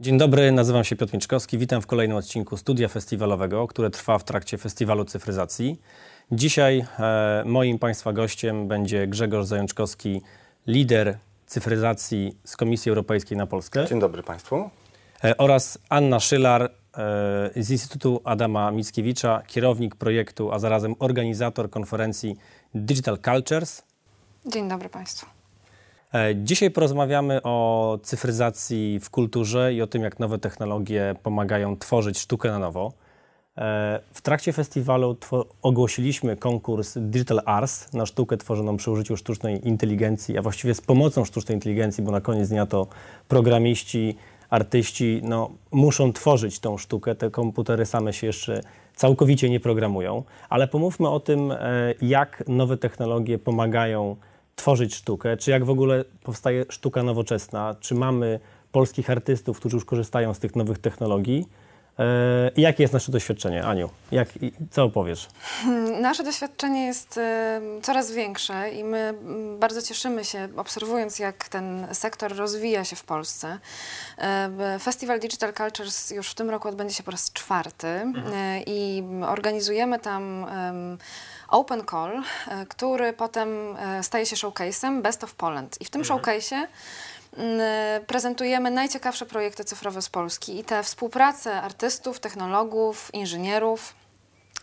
Dzień dobry, nazywam się Piotr Miczkowski. Witam w kolejnym odcinku Studia Festiwalowego, które trwa w trakcie Festiwalu Cyfryzacji. Dzisiaj e, moim Państwa gościem będzie Grzegorz Zajączkowski, lider cyfryzacji z Komisji Europejskiej na Polskę. Dzień dobry Państwu. E, oraz Anna Szylar e, z Instytutu Adama Mickiewicza, kierownik projektu, a zarazem organizator konferencji Digital Cultures. Dzień dobry Państwu. E, Dzisiaj porozmawiamy o cyfryzacji w kulturze i o tym, jak nowe technologie pomagają tworzyć sztukę na nowo. E, W trakcie festiwalu ogłosiliśmy konkurs Digital Arts na sztukę tworzoną przy użyciu sztucznej inteligencji, a właściwie z pomocą sztucznej inteligencji, bo na koniec dnia to programiści, artyści no, muszą tworzyć tą sztukę. Te komputery same się jeszcze całkowicie nie programują. Ale pomówmy o tym, e, jak nowe technologie pomagają tworzyć sztukę, czy jak w ogóle powstaje sztuka nowoczesna, czy mamy polskich artystów, którzy już korzystają z tych nowych technologii. E, i jakie jest nasze doświadczenie, Aniu? Jak, co opowiesz? Nasze doświadczenie jest e, coraz większe i my bardzo cieszymy się, obserwując, jak ten sektor rozwija się w Polsce. E, Festiwal Digital Cultures już w tym roku odbędzie się po raz czwarty e, i organizujemy tam Open Call, który potem staje się showcase'em Best of Poland. I w tym showcase'ie mm, prezentujemy najciekawsze projekty cyfrowe z Polski i te współpracę artystów, technologów, inżynierów,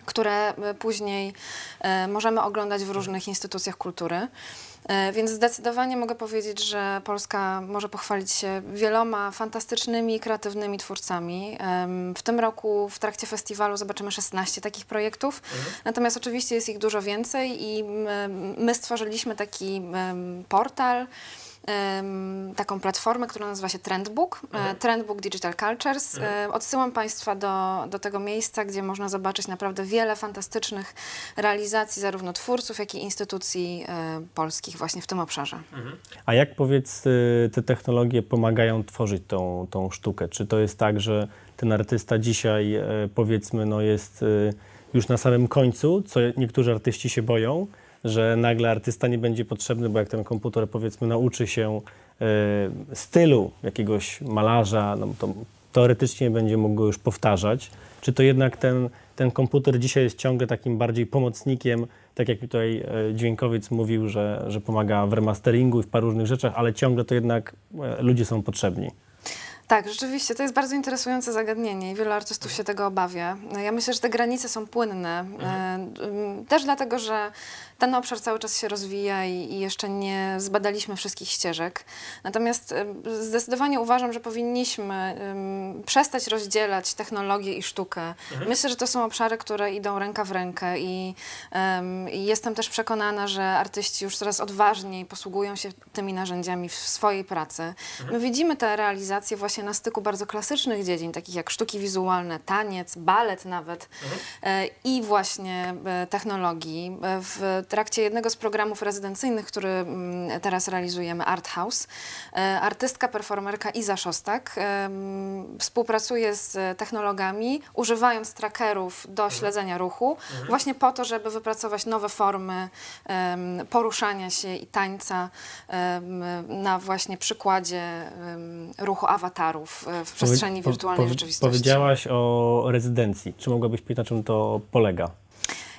które e, później e, możemy oglądać w różnych instytucjach kultury. E, Więc zdecydowanie mogę powiedzieć, że Polska może pochwalić się wieloma fantastycznymi, kreatywnymi twórcami. W tym roku w trakcie festiwalu zobaczymy 16 takich projektów, natomiast oczywiście jest ich dużo więcej i mm, my stworzyliśmy taki portal, taką platformę, która nazywa się Trendbook, e, Trendbook Digital Cultures. E, Odsyłam Państwa do, do tego miejsca, gdzie można zobaczyć naprawdę wiele fantastycznych realizacji zarówno twórców, jak i instytucji e, polskich właśnie w tym obszarze. A jak powiedz, y, te technologie pomagają tworzyć tą, tą sztukę? Czy to jest tak, że ten artysta dzisiaj, powiedzmy, no jest y, już na samym końcu, co niektórzy artyści się boją, że nagle artysta nie będzie potrzebny, bo jak ten komputer, powiedzmy, nauczy się e, stylu jakiegoś malarza, no to teoretycznie będzie mógł go już powtarzać. Czy to jednak ten, ten komputer dzisiaj jest ciągle takim bardziej pomocnikiem, tak jak tutaj e, dźwiękowiec mówił, że, że pomaga w remasteringu i w paru różnych rzeczach, ale ciągle to jednak e, ludzie są potrzebni. Tak, rzeczywiście, to jest bardzo interesujące zagadnienie i wielu artystów się tego obawia. Ja myślę, że te granice są płynne. e, m, Też dlatego, że ten obszar cały czas się rozwija i, jeszcze nie zbadaliśmy wszystkich ścieżek. Natomiast e, zdecydowanie uważam, że powinniśmy przestać rozdzielać technologię i sztukę. Myślę, że to są obszary, które idą ręka w rękę i, i jestem też przekonana, że artyści już coraz odważniej posługują się tymi narzędziami w swojej pracy. My widzimy te realizacje właśnie na styku bardzo klasycznych dziedzin, takich jak sztuki wizualne, taniec, balet nawet e, i właśnie e, technologii. E, W trakcie jednego z programów rezydencyjnych, który mm, teraz realizujemy, Art House, artystka, performerka Iza Szostak współpracuje z technologami, używając trackerów do śledzenia ruchu, właśnie po to, żeby wypracować nowe formy poruszania się i tańca na właśnie przykładzie ruchu awatarów e, w przestrzeni Powie- po- wirtualnej powie- rzeczywistości. Powiedziałaś o rezydencji. Czy mogłabyś powiedzieć, na czym to polega?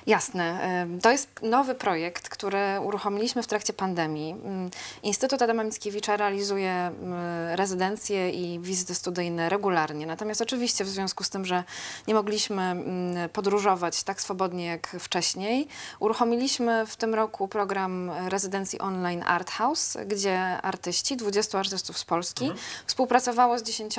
Jasne. To jest nowy projekt, który uruchomiliśmy w trakcie pandemii. Ym, Instytut Adama Mickiewicza realizuje ym, rezydencje i wizyty studyjne regularnie. Natomiast oczywiście w związku z tym, że nie mogliśmy ym, podróżować tak swobodnie jak wcześniej, uruchomiliśmy w tym roku program rezydencji online Art House, gdzie artyści, 20 artystów z Polski, współpracowało z 10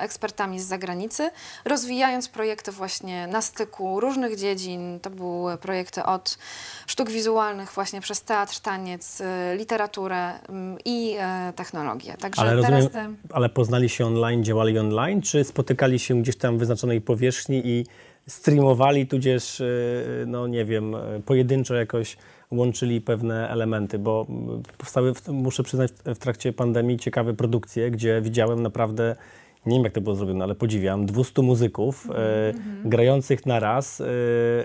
ekspertami z zagranicy, rozwijając projekty właśnie na styku różnych dziedzin. To były projekty od sztuk wizualnych właśnie przez teatr, taniec, y, literaturę ym, i e, technologię. Także Ale teraz rozumiem, te... ale poznali się online, działali online, czy spotykali się gdzieś tam w wyznaczonej powierzchni i streamowali, tudzież, y, no nie wiem, y, pojedynczo jakoś łączyli pewne elementy, bo mm, powstały, muszę przyznać, w trakcie pandemii ciekawe produkcje, gdzie widziałem naprawdę nie wiem jak to było zrobione, ale podziwiam, 200 muzyków e, grających na raz e,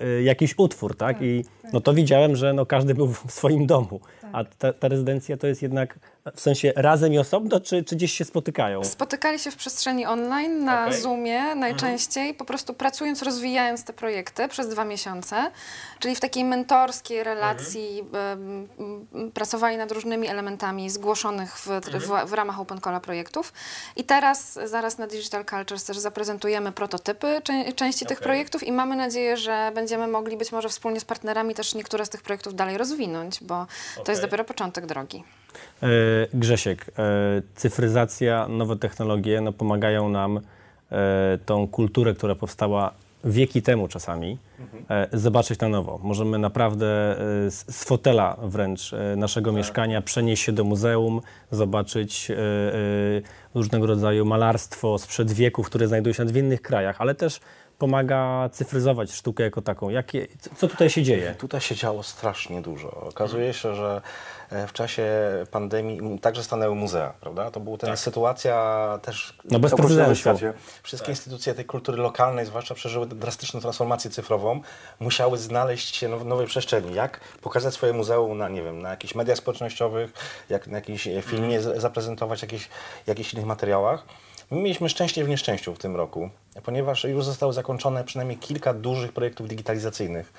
e, jakiś utwór, tak? I no to widziałem, że no każdy był w swoim domu. A ta, ta rezydencja to jest jednak w sensie razem i osobno, czy, czy gdzieś się spotykają? Spotykali się w przestrzeni online, na Okej. Zoomie najczęściej, po prostu pracując, rozwijając te projekty przez dwa miesiące, czyli w takiej mentorskiej relacji em, m, pracowali nad różnymi elementami zgłoszonych w, w, w ramach Open Cola projektów. I teraz, zaraz na Digital Cultures też zaprezentujemy prototypy czę- części tych projektów i mamy nadzieję, że będziemy mogli być może wspólnie z partnerami też niektóre z tych projektów dalej rozwinąć, bo to jest dopiero początek drogi. E, Grzesiek, e, cyfryzacja, nowe technologie no, pomagają nam e, tą kulturę, która powstała wieki temu czasami, e, zobaczyć na nowo. Możemy naprawdę e, z, fotela wręcz e, naszego mieszkania przenieść się do muzeum, zobaczyć różnego rodzaju malarstwo sprzed wieków, które znajduje się w innych krajach, ale też pomaga cyfryzować sztukę jako taką. Jakie, co tutaj się dzieje? Tutaj się działo strasznie dużo. Okazuje się, że e, w czasie pandemii także stanęły muzea, prawda? To była ta sytuacja też No bez na świecie. Wszystkie instytucje tej kultury lokalnej, zwłaszcza przeżyły drastyczną transformację cyfrową, musiały znaleźć się w nowej przestrzeni. Jak pokazać swoje muzeum na, nie wiem, na jakichś mediach społecznościowych, jak na jakimś e, filmie z- zaprezentować, jakichś, jakichś innych materiałach. My mieliśmy szczęście w nieszczęściu w tym roku, ponieważ już zostały zakończone przynajmniej kilka dużych projektów digitalizacyjnych.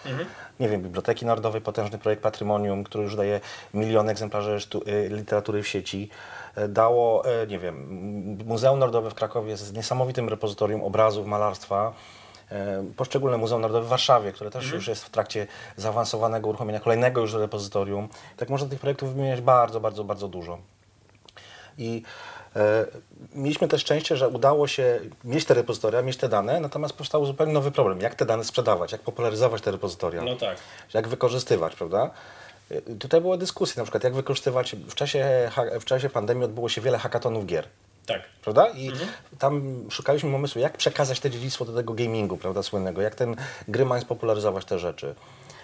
Nie wiem, Biblioteki Narodowej, potężny projekt Patrimonium, który już daje miliony egzemplarzy y, literatury w sieci. E, Dało, e, nie wiem, Muzeum Narodowe w Krakowie z niesamowitym repozytorium obrazów, malarstwa. E, Poszczególne Muzeum Narodowe w Warszawie, które też już jest w trakcie zaawansowanego uruchomienia kolejnego już repozytorium. Tak można tych projektów wymieniać bardzo, bardzo, bardzo dużo. I mieliśmy też szczęście, że udało się mieć te repozytoria, mieć te dane, natomiast powstał zupełnie nowy problem. Jak te dane sprzedawać, jak popularyzować te repozytoria, tak. jak wykorzystywać, prawda? E, Tutaj były dyskusje na przykład, jak wykorzystywać, w czasie, w czasie pandemii odbyło się wiele hackathonów gier. Tak. Prawda? I tam szukaliśmy pomysłu, jak przekazać te dziedzictwo do tego gamingu, prawda, słynnego, jak ten gry mają spopularyzować te rzeczy.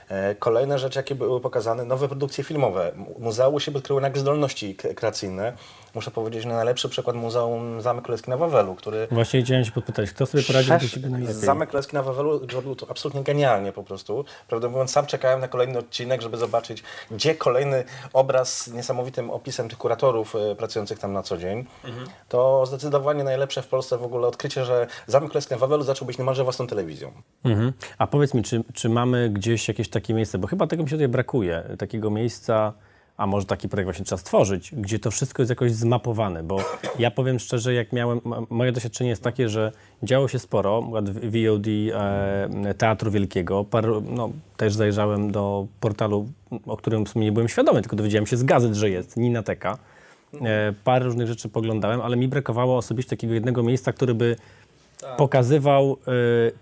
E, Kolejne rzeczy, jakie były pokazane, nowe produkcje filmowe. Mu- Muzea u siebie odkryły nagle zdolności kreacyjne. Muszę powiedzieć, że najlepszy przykład Muzeum Zamek Królewski na Wawelu, który Właśnie chciałem się podpytać, kto sobie poradził do ciebie najlepiej? Zamek Królewski na Wawelu zrobił to absolutnie genialnie po prostu. Prawdę mówiąc, sam czekałem na kolejny odcinek, żeby zobaczyć, gdzie kolejny obraz z niesamowitym opisem tych kuratorów e, pracujących tam na co dzień. To zdecydowanie najlepsze w Polsce w ogóle odkrycie, że Zamek Królewski na Wawelu zaczął być niemalże własną telewizją. Mhm. A powiedz mi, czy, czy mamy gdzieś jakieś takie miejsce, bo chyba tego mi się tutaj brakuje, takiego miejsca, a może taki projekt właśnie trzeba stworzyć, gdzie to wszystko jest jakoś zmapowane, bo ja powiem szczerze, jak miałem, moje doświadczenie jest takie, że działo się sporo, VOD e, Teatru Wielkiego, par, no, też zajrzałem do portalu, o którym w sumie nie byłem świadomy, tylko dowiedziałem się z gazet, że jest, Ninateka. E, parę różnych rzeczy poglądałem, ale mi brakowało osobiście takiego jednego miejsca, który by pokazywał, e,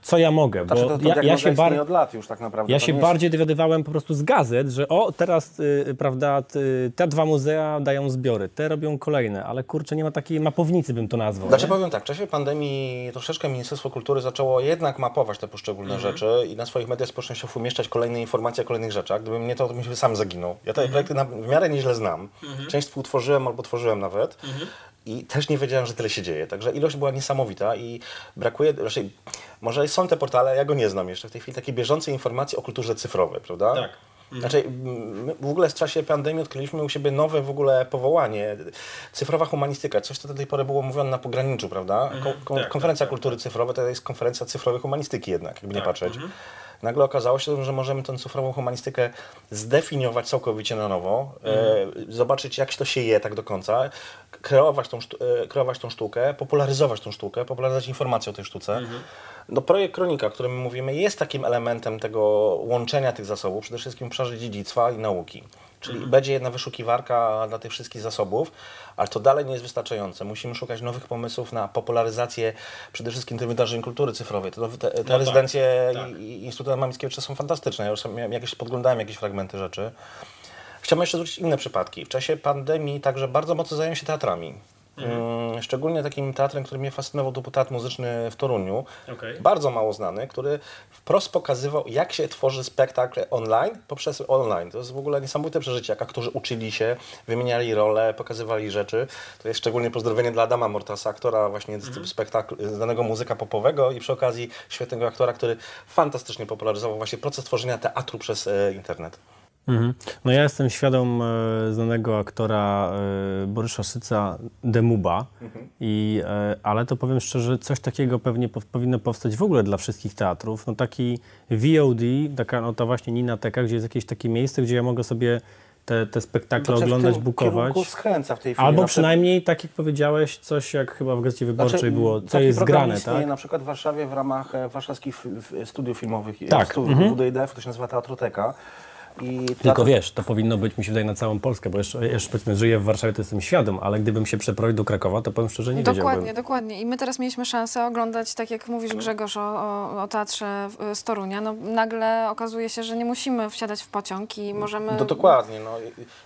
co ja mogę, bo Znaczy, to, to ja, ja się bar... od lat już tak naprawdę. Ja To się jest- bardziej dowiadywałem po prostu z gazet, że o, teraz, y, prawda, ty, te dwa muzea dają zbiory, te robią kolejne, ale kurczę, nie ma takiej mapownicy, bym to nazwał. Znaczy nie? powiem tak, w czasie pandemii troszeczkę Ministerstwo Kultury zaczęło jednak mapować te poszczególne rzeczy i na swoich mediach społecznościowych umieszczać kolejne informacje o kolejnych rzeczach. Gdyby mnie to, to bym się sam zaginął. Ja te projekty na, w miarę nieźle znam. Część współtworzyłem albo tworzyłem nawet. I też nie wiedziałem, że tyle się dzieje. Także ilość była niesamowita i brakuje, raczej, może są te portale, ja go nie znam jeszcze w tej chwili, takiej bieżącej informacji o kulturze cyfrowej, prawda? Tak. Znaczy, m, my w ogóle w czasie pandemii odkryliśmy u siebie nowe w ogóle powołanie. Cyfrowa humanistyka, coś co do tej pory było mówione na pograniczu, prawda? Ko- kon- tak, konferencja tak, tak, kultury cyfrowej to jest konferencja cyfrowej humanistyki jednak, jakby nie patrzeć. Nagle okazało się, że możemy tę cyfrową humanistykę zdefiniować całkowicie na nowo, e, zobaczyć jak to się je tak do końca, kreować tą, e, kreować tą sztukę, popularyzować tą sztukę, popularyzować informacje o tej sztuce. No, projekt Kronika, o którym mówimy, jest takim elementem tego łączenia tych zasobów, przede wszystkim w obszarze dziedzictwa i nauki. Czyli będzie jedna wyszukiwarka dla tych wszystkich zasobów, ale to dalej nie jest wystarczające. Musimy szukać nowych pomysłów na popularyzację przede wszystkim tych wydarzeń kultury cyfrowej. Te, te, te rezydencje i, i Instytutu Mickiewicza są fantastyczne. Ja już jakieś, podglądałem jakieś fragmenty rzeczy. Chciałbym jeszcze zwrócić inne przypadki. W czasie pandemii także bardzo mocno zająłem się teatrami. Mm, Szczególnie takim teatrem, który mnie fascynował, to był teatr muzyczny w Toruniu. Okej. Bardzo mało znany, który wprost pokazywał, jak się tworzy spektakl online poprzez online. To jest w ogóle niesamowite przeżycie, jak aktorzy uczyli się, wymieniali role, pokazywali rzeczy. To jest szczególnie pozdrowienie dla Adama Mortasa, aktora właśnie z spektaklu, znanego muzyka popowego i przy okazji świetnego aktora, który fantastycznie popularyzował właśnie proces tworzenia teatru przez e, internet. Mhm. No ja jestem świadom e, znanego aktora e, Borysa Szyca, Demuba, I, e, ale to powiem szczerze, coś takiego pewnie pow, powinno powstać w ogóle dla wszystkich teatrów. No taki VOD, taka no ta właśnie Ninateka, gdzie jest jakieś takie miejsce, gdzie ja mogę sobie te, te spektakle Znaczy, oglądać, bukować. skręca w tej chwili. Albo Na przynajmniej, tak jak powiedziałeś, coś jak chyba w Gazecie Wyborczej Znaczy, było, co jest grane, tak? na przykład w Warszawie w ramach e, warszawskich studiów filmowych, Tak, tak. mhm. WDIDF, to się nazywa Teatroteka. I Tylko wiesz, to powinno być, mi się wydaje, na całą Polskę, bo jeszcze, jeszcze powiedzmy, żyję w Warszawie, to jestem świadom, ale gdybym się przeprowadził do Krakowa, to powiem szczerze, nie Dokładnie, wiedziałbym. dokładnie. I my teraz mieliśmy szansę oglądać, tak jak mówisz Grzegorz o, o, o teatrze w- z Torunia. No, nagle okazuje się, że nie musimy wsiadać w pociąg i możemy... No dokładnie, no.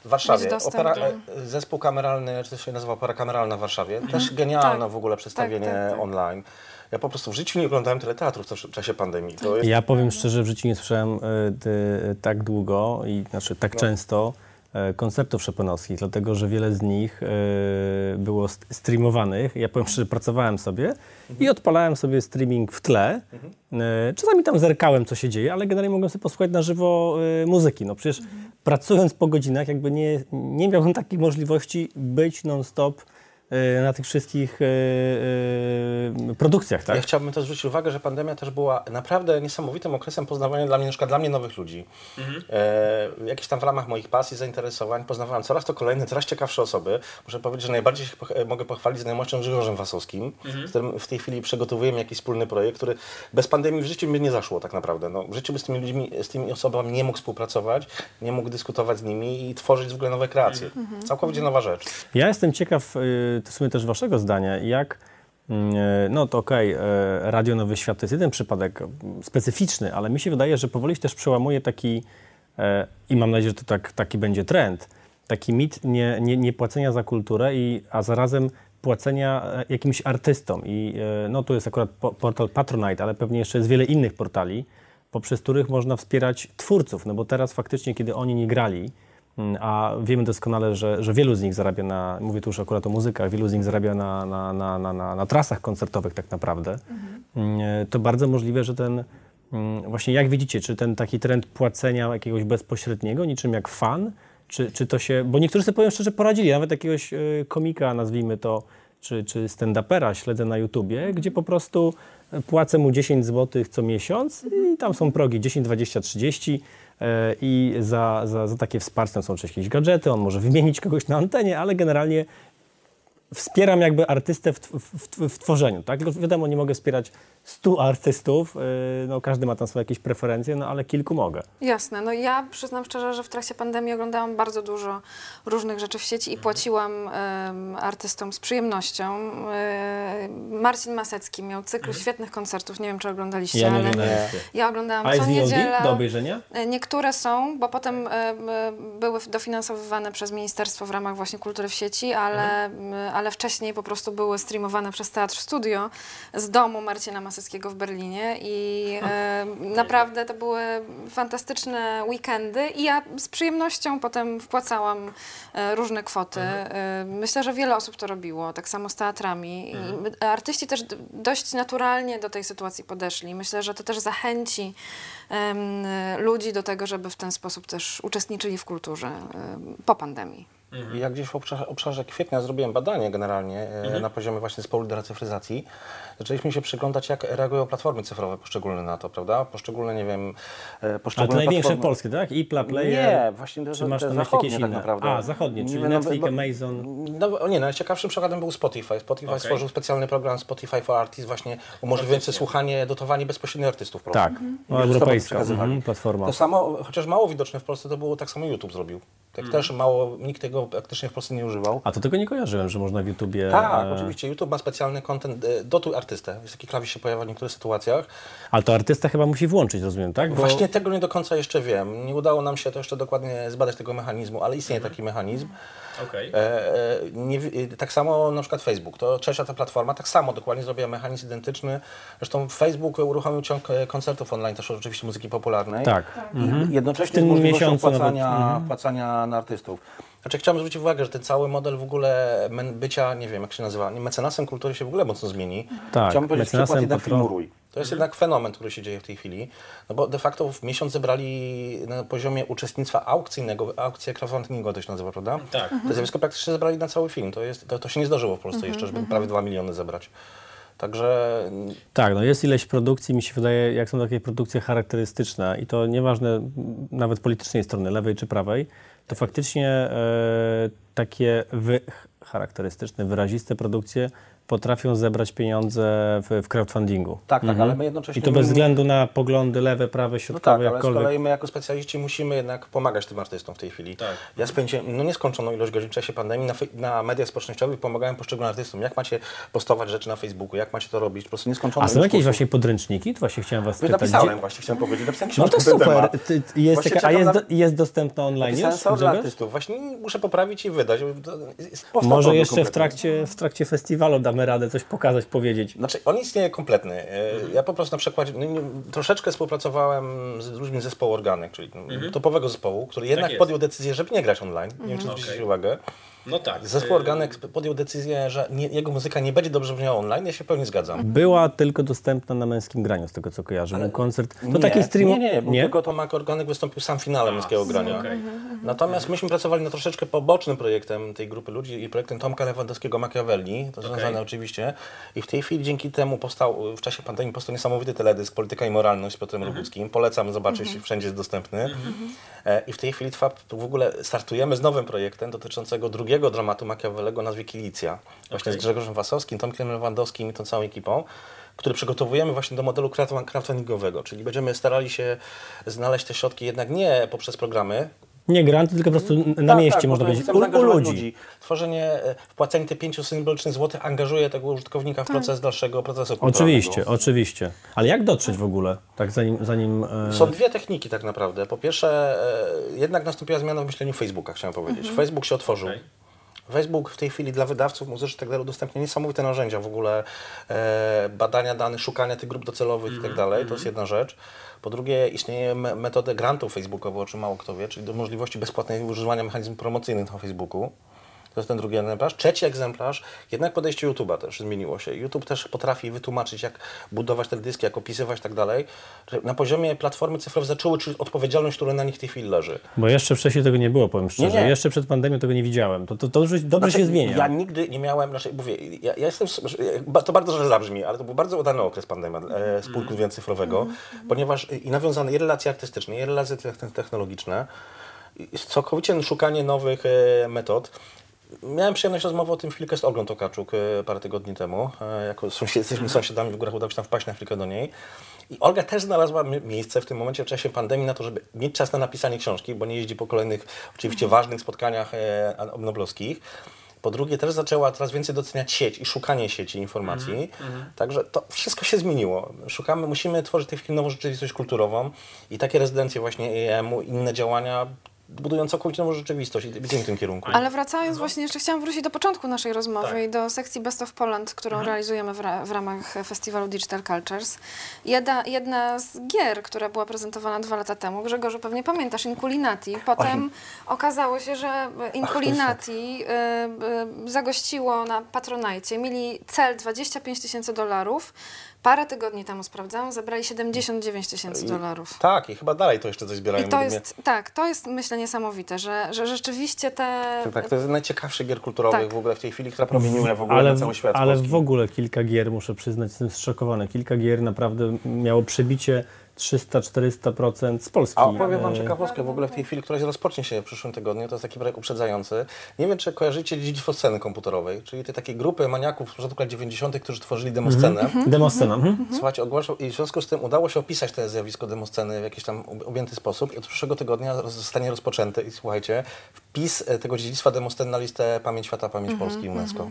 W Warszawie opera, e, zespół kameralny, czy to się nazywa opera kameralna w Warszawie, też genialne Tak. w ogóle przedstawienie Tak, tak, tak. online. Ja po prostu w życiu nie oglądałem tyle teatrów w czasie pandemii. Jest Ja powiem szczerze, w życiu nie słyszałem ty, tak długo i znaczy tak często e, koncertów szopenowskich, dlatego że wiele z nich e, było st- streamowanych. Ja powiem szczerze, pracowałem sobie i odpalałem sobie streaming w tle. E, Czasami tam zerkałem, co się dzieje, ale generalnie mogłem sobie posłuchać na żywo e, muzyki. No przecież pracując po godzinach, jakby nie, nie miałbym takiej możliwości być non-stop na tych wszystkich e, e, produkcjach, tak? Ja chciałbym też zwrócić uwagę, że pandemia też była naprawdę niesamowitym okresem poznawania dla mnie, na przykład dla mnie nowych ludzi. E, jakieś tam w ramach moich pasji, zainteresowań poznawałem coraz to kolejne, coraz ciekawsze osoby. Muszę powiedzieć, że najbardziej się poch- e, mogę pochwalić znajomością Grzegorzem Wasowskim, z którym w tej chwili przygotowujemy jakiś wspólny projekt, który bez pandemii w życiu by nie zaszło tak naprawdę. No, w życiu by z tymi ludźmi, z tymi osobami nie mógł współpracować, nie mógł dyskutować z nimi i tworzyć w ogóle nowe kreacje. Całkowicie nowa rzecz. Ja jestem ciekaw, y, w sumie też waszego zdania, jak, mm, e, no to okej, e, Radio Nowy Świat to jest jeden przypadek specyficzny, ale mi się wydaje, że powoli też przełamuje taki, e, i mam nadzieję, że to tak, taki będzie trend, taki mit nie, nie, nie płacenia za kulturę, i, a zarazem płacenia jakimś artystom. I no tu jest akurat po, portal Patronite, ale pewnie jeszcze jest wiele innych portali, poprzez których można wspierać twórców, no bo teraz faktycznie, kiedy oni nie grali, A wiemy doskonale, że, że wielu z nich zarabia na, mówię tu już akurat o muzykach, wielu z nich zarabia na, na, na, na, na, na trasach koncertowych tak naprawdę. Mm, e, To bardzo możliwe, że ten, mm, właśnie jak widzicie, czy ten taki trend płacenia jakiegoś bezpośredniego, niczym jak fan, czy, czy to się, bo niektórzy sobie powiem szczerze poradzili, nawet jakiegoś e, komika, nazwijmy to, czy, czy stand-upera śledzę na YouTubie, gdzie po prostu e, płacę mu 10 zł co miesiąc i tam są progi 10, 20, 30 e, i za, za, za takie wsparcie są oczywiście jakieś gadżety, on może wymienić kogoś na antenie, ale generalnie wspieram jakby artystę w, w, w, w tworzeniu, tak? Tylko wiadomo, nie mogę wspierać 100 artystów, e, no każdy ma tam swoje jakieś preferencje, no ale kilku mogę. Jasne. No ja przyznam szczerze, że w trakcie pandemii oglądałam bardzo dużo różnych rzeczy w sieci i płaciłam em, artystom z przyjemnością. E, Marcin Masecki miał cykl świetnych koncertów, nie wiem czy oglądaliście, Ja nie ale oglądałem. ja oglądałam A co niedzielę. do obejrzenia? E, Niektóre są, bo potem e, m, były dofinansowywane przez ministerstwo w ramach właśnie kultury w sieci, ale, m, ale wcześniej po prostu były streamowane przez Teatr Studio z domu Marcina Maseckiego w Berlinie i e, naprawdę to były fantastyczne weekendy i ja z przyjemnością potem wpłacałam e, różne kwoty. E, Myślę, że wiele osób to robiło, tak samo z teatrami. I my- artyści też dość naturalnie do tej sytuacji podeszli. Myślę, że to też zachęci ludzi do tego, żeby w ten sposób też uczestniczyli w kulturze em, po pandemii. I ja gdzieś w obszarze, obszarze kwietnia zrobiłem badanie generalnie e, na poziomie właśnie zespołu lidera cyfryzacji. Zaczęliśmy się przyglądać, jak reagują platformy cyfrowe poszczególne na to, prawda? Poszczególne, nie wiem, e, A poszczególne te największe platformy. polskie, tak? I Player. Nie, właśnie to, Czy masz jeszcze zachodnie jakieś tak inne? naprawdę. A, zachodnie, czyli no, Netflix, bo- Amazon. No o nie, najciekawszym przykładem był Spotify. Spotify Okej. stworzył specjalny program Spotify for Artists, właśnie umożliwiający słuchanie, dotowanie bezpośrednio artystów. prostu. Tak, no, listopada europejska mhm, platforma. To samo, chociaż mało widoczne w Polsce, to było tak samo YouTube zrobił. Tak też mało, nikt tego praktycznie w Polsce nie używał. A to tego nie kojarzyłem, że można w YouTubie... Tak, e, oczywiście. YouTube ma specjalny content, e, dotuj artystę. Jest taki klawisz się pojawia w niektórych sytuacjach. Ale to artysta chyba musi włączyć, rozumiem, tak? Bo... Właśnie tego nie do końca jeszcze wiem. Nie udało nam się to jeszcze dokładnie zbadać tego mechanizmu, ale istnieje taki mechanizm. Okej. E, e, nie, tak samo na przykład Facebook, to trzecia ta platforma, tak samo dokładnie zrobiła mechanizm identyczny. Zresztą Facebook uruchomił ciąg koncertów online, też oczywiście muzyki popularnej. Tak. I Jednocześnie W tym z możliwością miesiącu nawet, płacania, mhm. na artystów. Znaczy chciałem zwrócić uwagę, że ten cały model w ogóle bycia, nie wiem jak się nazywa, nie, mecenasem kultury się w ogóle mocno zmieni. Tak, Chciałbym powiedzieć mecenasem przykład jednak patron-. To jest jednak fenomen, który się dzieje w tej chwili, no bo de facto w miesiąc zebrali na poziomie uczestnictwa aukcyjnego, aukcja crowdfundingowa to się nazywa, prawda? Tak. To zjawisko praktycznie zebrali na cały film. To, jest, to, to się nie zdarzyło w Polsce jeszcze, żeby prawie 2 miliony zebrać. Także Tak, no jest ileś produkcji, mi się wydaje, jak są takie produkcje charakterystyczne i to nieważne nawet politycznej strony, lewej czy prawej, to faktycznie e, takie wy, charakterystyczne, wyraziste produkcje potrafią zebrać pieniądze w, w crowdfundingu. tak, tak, ale my jednocześnie... I to bez względu na poglądy lewe, prawe, No środkowe, tak, ale z jakkolwiek. kolei my jako specjaliści musimy jednak pomagać tym artystom w tej chwili. Tak. Ja spędziłem no nieskończoną ilość godzin w czasie pandemii na, na mediach społecznościowych, pomagałem poszczególnym artystom. Jak macie postować rzeczy na Facebooku, jak macie to robić, po prostu nieskończoną A są jakieś właśnie podręczniki? To właśnie chciałem was Już spytać. napisałem Gdzie- właśnie, chciałem powiedzieć, napisałem No to super. Ty, ty- jest taka, a jest, do, jest dostępna online już? dla artystów. Właśnie muszę poprawić i wydać. Powstał Może jeszcze w trakcie, w trakcie festiwalu damy radę coś pokazać, powiedzieć. Znaczy, on istnieje kompletny. E, Mhm. Ja po prostu na przykładzie, no, nie, troszeczkę współpracowałem z ludźmi z zespołu Organek, czyli no, topowego zespołu, który jednak Mhm. jest. podjął decyzję, żeby nie grać online. Nie wiem, czy zwróciliście uwagę. No tak. Zespół Organek podjął decyzję, że nie, jego muzyka nie będzie dobrze brzmiała online. Ja się pełnie zgadzam. Była tylko dostępna na męskim graniu, z tego co kojarzę. Był koncert. To taki stream. Nie, nie, nie. Tylko Tomek Organek wystąpił sam finałem męskiego grania. Natomiast myśmy pracowali nad troszeczkę pobocznym projektem tej grupy ludzi i projektem Tomka Lewandowskiego Machiavelli, to związane oczywiście. I w tej chwili dzięki temu powstał, w czasie pandemii powstał niesamowity teledysk Polityka i Moralność z Piotrem Roguckim. Polecam zobaczyć, wszędzie jest dostępny. E, I w tej chwili trwa, w ogóle startujemy z nowym projektem dotyczącego drugiego dramatu Machiavellego o nazwie Kilicja. Właśnie z Grzegorzem Wasowskim, Tomkiem Lewandowskim i tą całą ekipą który przygotowujemy właśnie do modelu crowdfund- crowdfundingowego, czyli będziemy starali się znaleźć te środki jednak nie poprzez programy. Nie granty, tylko po prostu na Tak, mieście tak, można powiedzieć. U, u zaangażować ludzi. Tworzenie, e, wpłacenie te pięciu symbolicznych złotych angażuje tego użytkownika w proces dalszego procesu. Oczywiście, oczywiście. Ale jak dotrzeć w ogóle? Tak zanim. zanim e... Są dwie techniki tak naprawdę. Po pierwsze, e, jednak nastąpiła zmiana w myśleniu Facebooka, chciałem powiedzieć. Facebook się otworzył. Facebook w tej chwili dla wydawców muzycznych tak dalej udostępnia niesamowite narzędzia w ogóle e, badania danych, szukania tych grup docelowych i tak dalej. To jest jedna rzecz. Po drugie, istnieje me- metoda grantów facebookowych, o czym mało kto wie, czyli do możliwości bezpłatnego używania mechanizmów promocyjnych na Facebooku. To jest ten drugi egzemplarz. Trzeci egzemplarz, jednak podejście YouTube'a też zmieniło się. YouTube też potrafi wytłumaczyć, jak budować te dyski, jak opisywać i tak dalej. Na poziomie platformy cyfrowe zaczęły czuć odpowiedzialność, która na nich w tej chwili leży. Bo jeszcze wcześniej tego nie było, powiem szczerze. nie. Jeszcze przed pandemią tego nie widziałem. To, to, to dobrze, dobrze Znaczy, się zmienia. Ja nigdy nie miałem, znaczy mówię, ja, ja jestem, to bardzo źle zabrzmi, ale to był bardzo udany okres pandemii e, z punktu widzenia cyfrowego, ponieważ i nawiązane i relacje artystyczne, i relacje te- technologiczne, i całkowicie szukanie nowych e, metod. Miałem przyjemność rozmowy o tym chwilkę z Olgą Tokaczuk e, parę tygodni temu. E, jako sąsied, jesteśmy sąsiadami w górach, udało się tam wpaść na chwilkę do niej. I Olga też znalazła mi- miejsce w tym momencie w czasie pandemii na to, żeby mieć czas na napisanie książki, bo nie jeździ po kolejnych oczywiście ważnych spotkaniach e, noblowskich. Po drugie, też zaczęła coraz więcej doceniać sieć i szukanie sieci informacji. Także to wszystko się zmieniło. Szukamy, musimy tworzyć w tej chwili nową rzeczywistość kulturową i takie rezydencje właśnie EM-u, inne działania budują całkowicie nową rzeczywistość i idziemy w tym kierunku. Ale wracając właśnie, jeszcze chciałam wrócić do początku naszej rozmowy i do sekcji Best of Poland, którą realizujemy w, ra w ramach festiwalu Digital Cultures. Jedna, jedna z gier, która była prezentowana dwa lata temu, Grzegorzu, pewnie pamiętasz, Inculinati. Potem okazało się, że Inculinati y, y, zagościło na Patronite. Mieli cel 25 tysięcy dolarów. Parę tygodni temu sprawdzałam, zebrali 79 tysięcy dolarów. Tak, i chyba dalej to jeszcze coś zbierają. I to jest, tak, to jest myślę niesamowite, że, że rzeczywiście te... Tak, tak, to jest najciekawszy gier kulturowych Tak. w ogóle w tej chwili, która promieniuje w ogóle ale, na cały świat. ale polski. w ogóle kilka gier, muszę przyznać, jestem zszokowany. Kilka gier naprawdę miało przebicie 300-400% z Polski. A opowiem Wam E, ciekawostkę w ogóle w tej chwili, która się rozpocznie się w przyszłym tygodniu. To jest taki projekt uprzedzający. Nie wiem, czy kojarzycie dziedzictwo sceny komputerowej, czyli te takie grupy maniaków z początku lat 90., którzy tworzyli demoscenę. Demoscena. Mhm. Słuchajcie, ogłaszał i w związku z tym udało się opisać to zjawisko demosceny w jakiś tam ob- objęty sposób i od przyszłego tygodnia zostanie rozpoczęty i słuchajcie, wpis e, tego dziedzictwa demosceny na listę Pamięć Świata, Pamięć Polski UNESCO.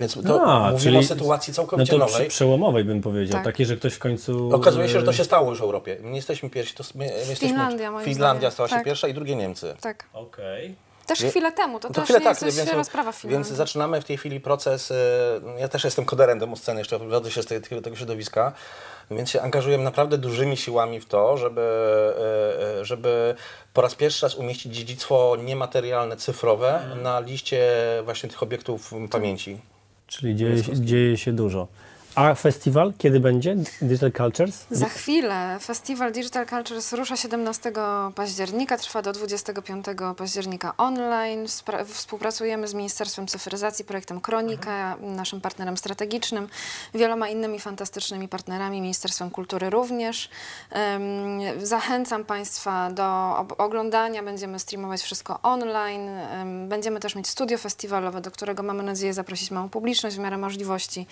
Więc to A, mówimy czyli- o sytuacji No całkowicie to nowej. przełomowej bym powiedział. Tak. Takie, że ktoś w końcu... Okazuje się, że to się stało już w Europie. My nie jesteśmy pierwsi, to my, my jesteśmy... Finlandia, moim Finlandia stała się Tak. pierwsza i drugie Niemcy. Tak. Okej. Też Nie- chwilę temu, to, No też chwilę nie tak, jest więc, Finlandii. więc zaczynamy w tej chwili proces. e, Ja też jestem koderem demosceny, jeszcze wywodzę się z tego, tego środowiska, więc się angażujemy naprawdę dużymi siłami w to, żeby, e, e, żeby po raz pierwszy raz umieścić dziedzictwo niematerialne, cyfrowe Mhm. na liście właśnie tych obiektów pamięci. Czyli dzieje, się- dzieje się dużo. A festiwal kiedy będzie? Digital Cultures? Za chwilę festiwal Digital Cultures rusza 17 października, trwa do 25 października online. Współpracujemy z Ministerstwem Cyfryzacji, projektem Kronika, naszym partnerem strategicznym, wieloma innymi fantastycznymi partnerami, Ministerstwem Kultury również. Zachęcam Państwa do oglądania, będziemy streamować wszystko online. Em, Będziemy też mieć studio festiwalowe, do którego mamy nadzieję zaprosić małą publiczność w miarę możliwości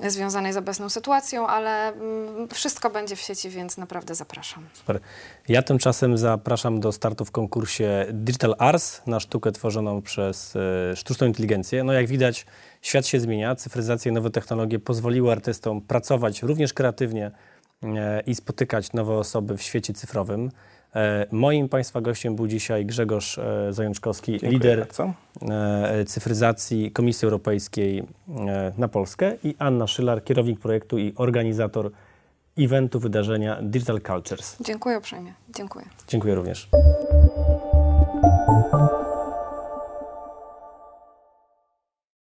związanej z obecną sytuacją, ale mm, wszystko będzie w sieci, więc naprawdę zapraszam. Super. Ja tymczasem zapraszam do startu w konkursie Digital Arts na sztukę tworzoną przez e, sztuczną inteligencję. No jak widać, świat się zmienia, cyfryzacja i nowe technologie pozwoliły artystom pracować również kreatywnie e, i spotykać nowe osoby w świecie cyfrowym. E, moim Państwa gościem był dzisiaj Grzegorz e, Zajączkowski, lider bardzo. e, cyfryzacji Komisji Europejskiej na Polskę i Anna Szylar, kierownik projektu i organizator eventu wydarzenia Digital Cultures. Dziękuję uprzejmie. Dziękuję. Dziękuję również.